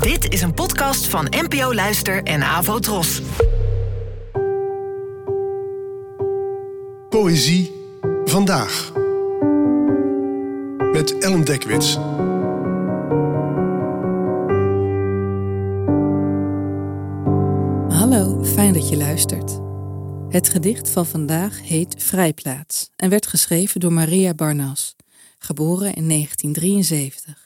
Dit is een podcast van NPO Luister en Avo Tros. Poëzie vandaag. Met Ellen Dekwits. Hallo, fijn dat je luistert. Het gedicht van vandaag heet Vrijplaats en werd geschreven door Maria Barnas, geboren in 1973.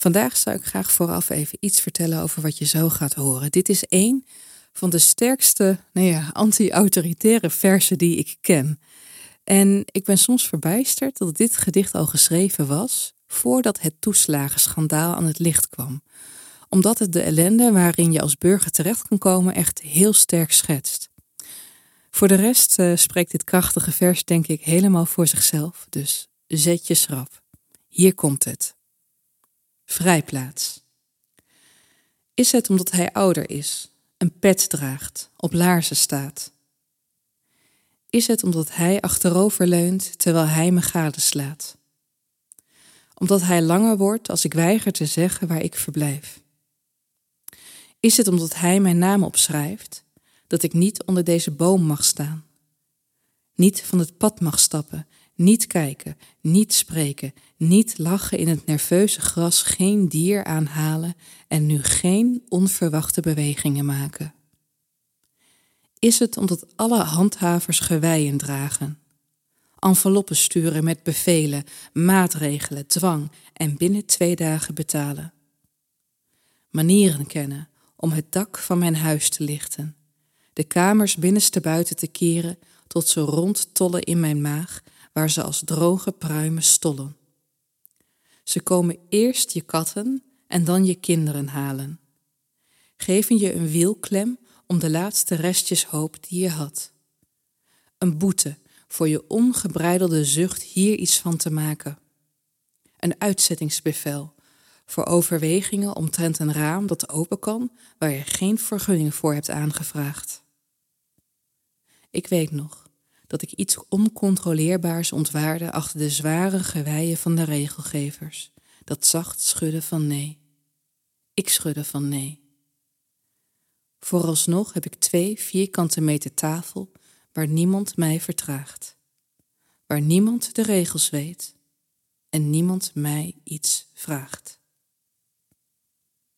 Vandaag zou ik graag vooraf even iets vertellen over wat je zo gaat horen. Dit is één van de sterkste nou ja, anti-autoritaire versen die ik ken. En ik ben soms verbijsterd dat dit gedicht al geschreven was voordat het toeslagenschandaal aan het licht kwam. Omdat het de ellende waarin je als burger terecht kan komen echt heel sterk schetst. Voor de rest uh, spreekt dit krachtige vers denk ik helemaal voor zichzelf, dus zet je schrap. Hier komt het. Vrijplaats. Is het omdat hij ouder is, een pet draagt, op laarzen staat? Is het omdat hij achterover leunt terwijl hij me gadeslaat? Omdat hij langer wordt als ik weiger te zeggen waar ik verblijf? Is het omdat hij mijn naam opschrijft, dat ik niet onder deze boom mag staan? Niet van het pad mag stappen niet kijken, niet spreken, niet lachen in het nerveuze gras, geen dier aanhalen en nu geen onverwachte bewegingen maken. Is het omdat alle handhavers geweien dragen? Enveloppen sturen met bevelen, maatregelen, dwang en binnen twee dagen betalen. Manieren kennen om het dak van mijn huis te lichten, de kamers binnenste buiten te keren tot ze rondtollen in mijn maag waar ze als droge pruimen stollen. Ze komen eerst je katten en dan je kinderen halen. Geven je een wielklem om de laatste restjes hoop die je had. Een boete voor je ongebreidelde zucht hier iets van te maken. Een uitzettingsbevel voor overwegingen omtrent een raam dat open kan waar je geen vergunning voor hebt aangevraagd. Ik weet nog, dat ik iets oncontroleerbaars ontwaarde achter de zware geweien van de regelgevers, dat zacht schudden van nee. Ik schudde van nee. Vooralsnog heb ik twee vierkante meter tafel waar niemand mij vertraagt, waar niemand de regels weet en niemand mij iets vraagt.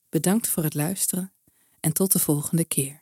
Bedankt voor het luisteren en tot de volgende keer.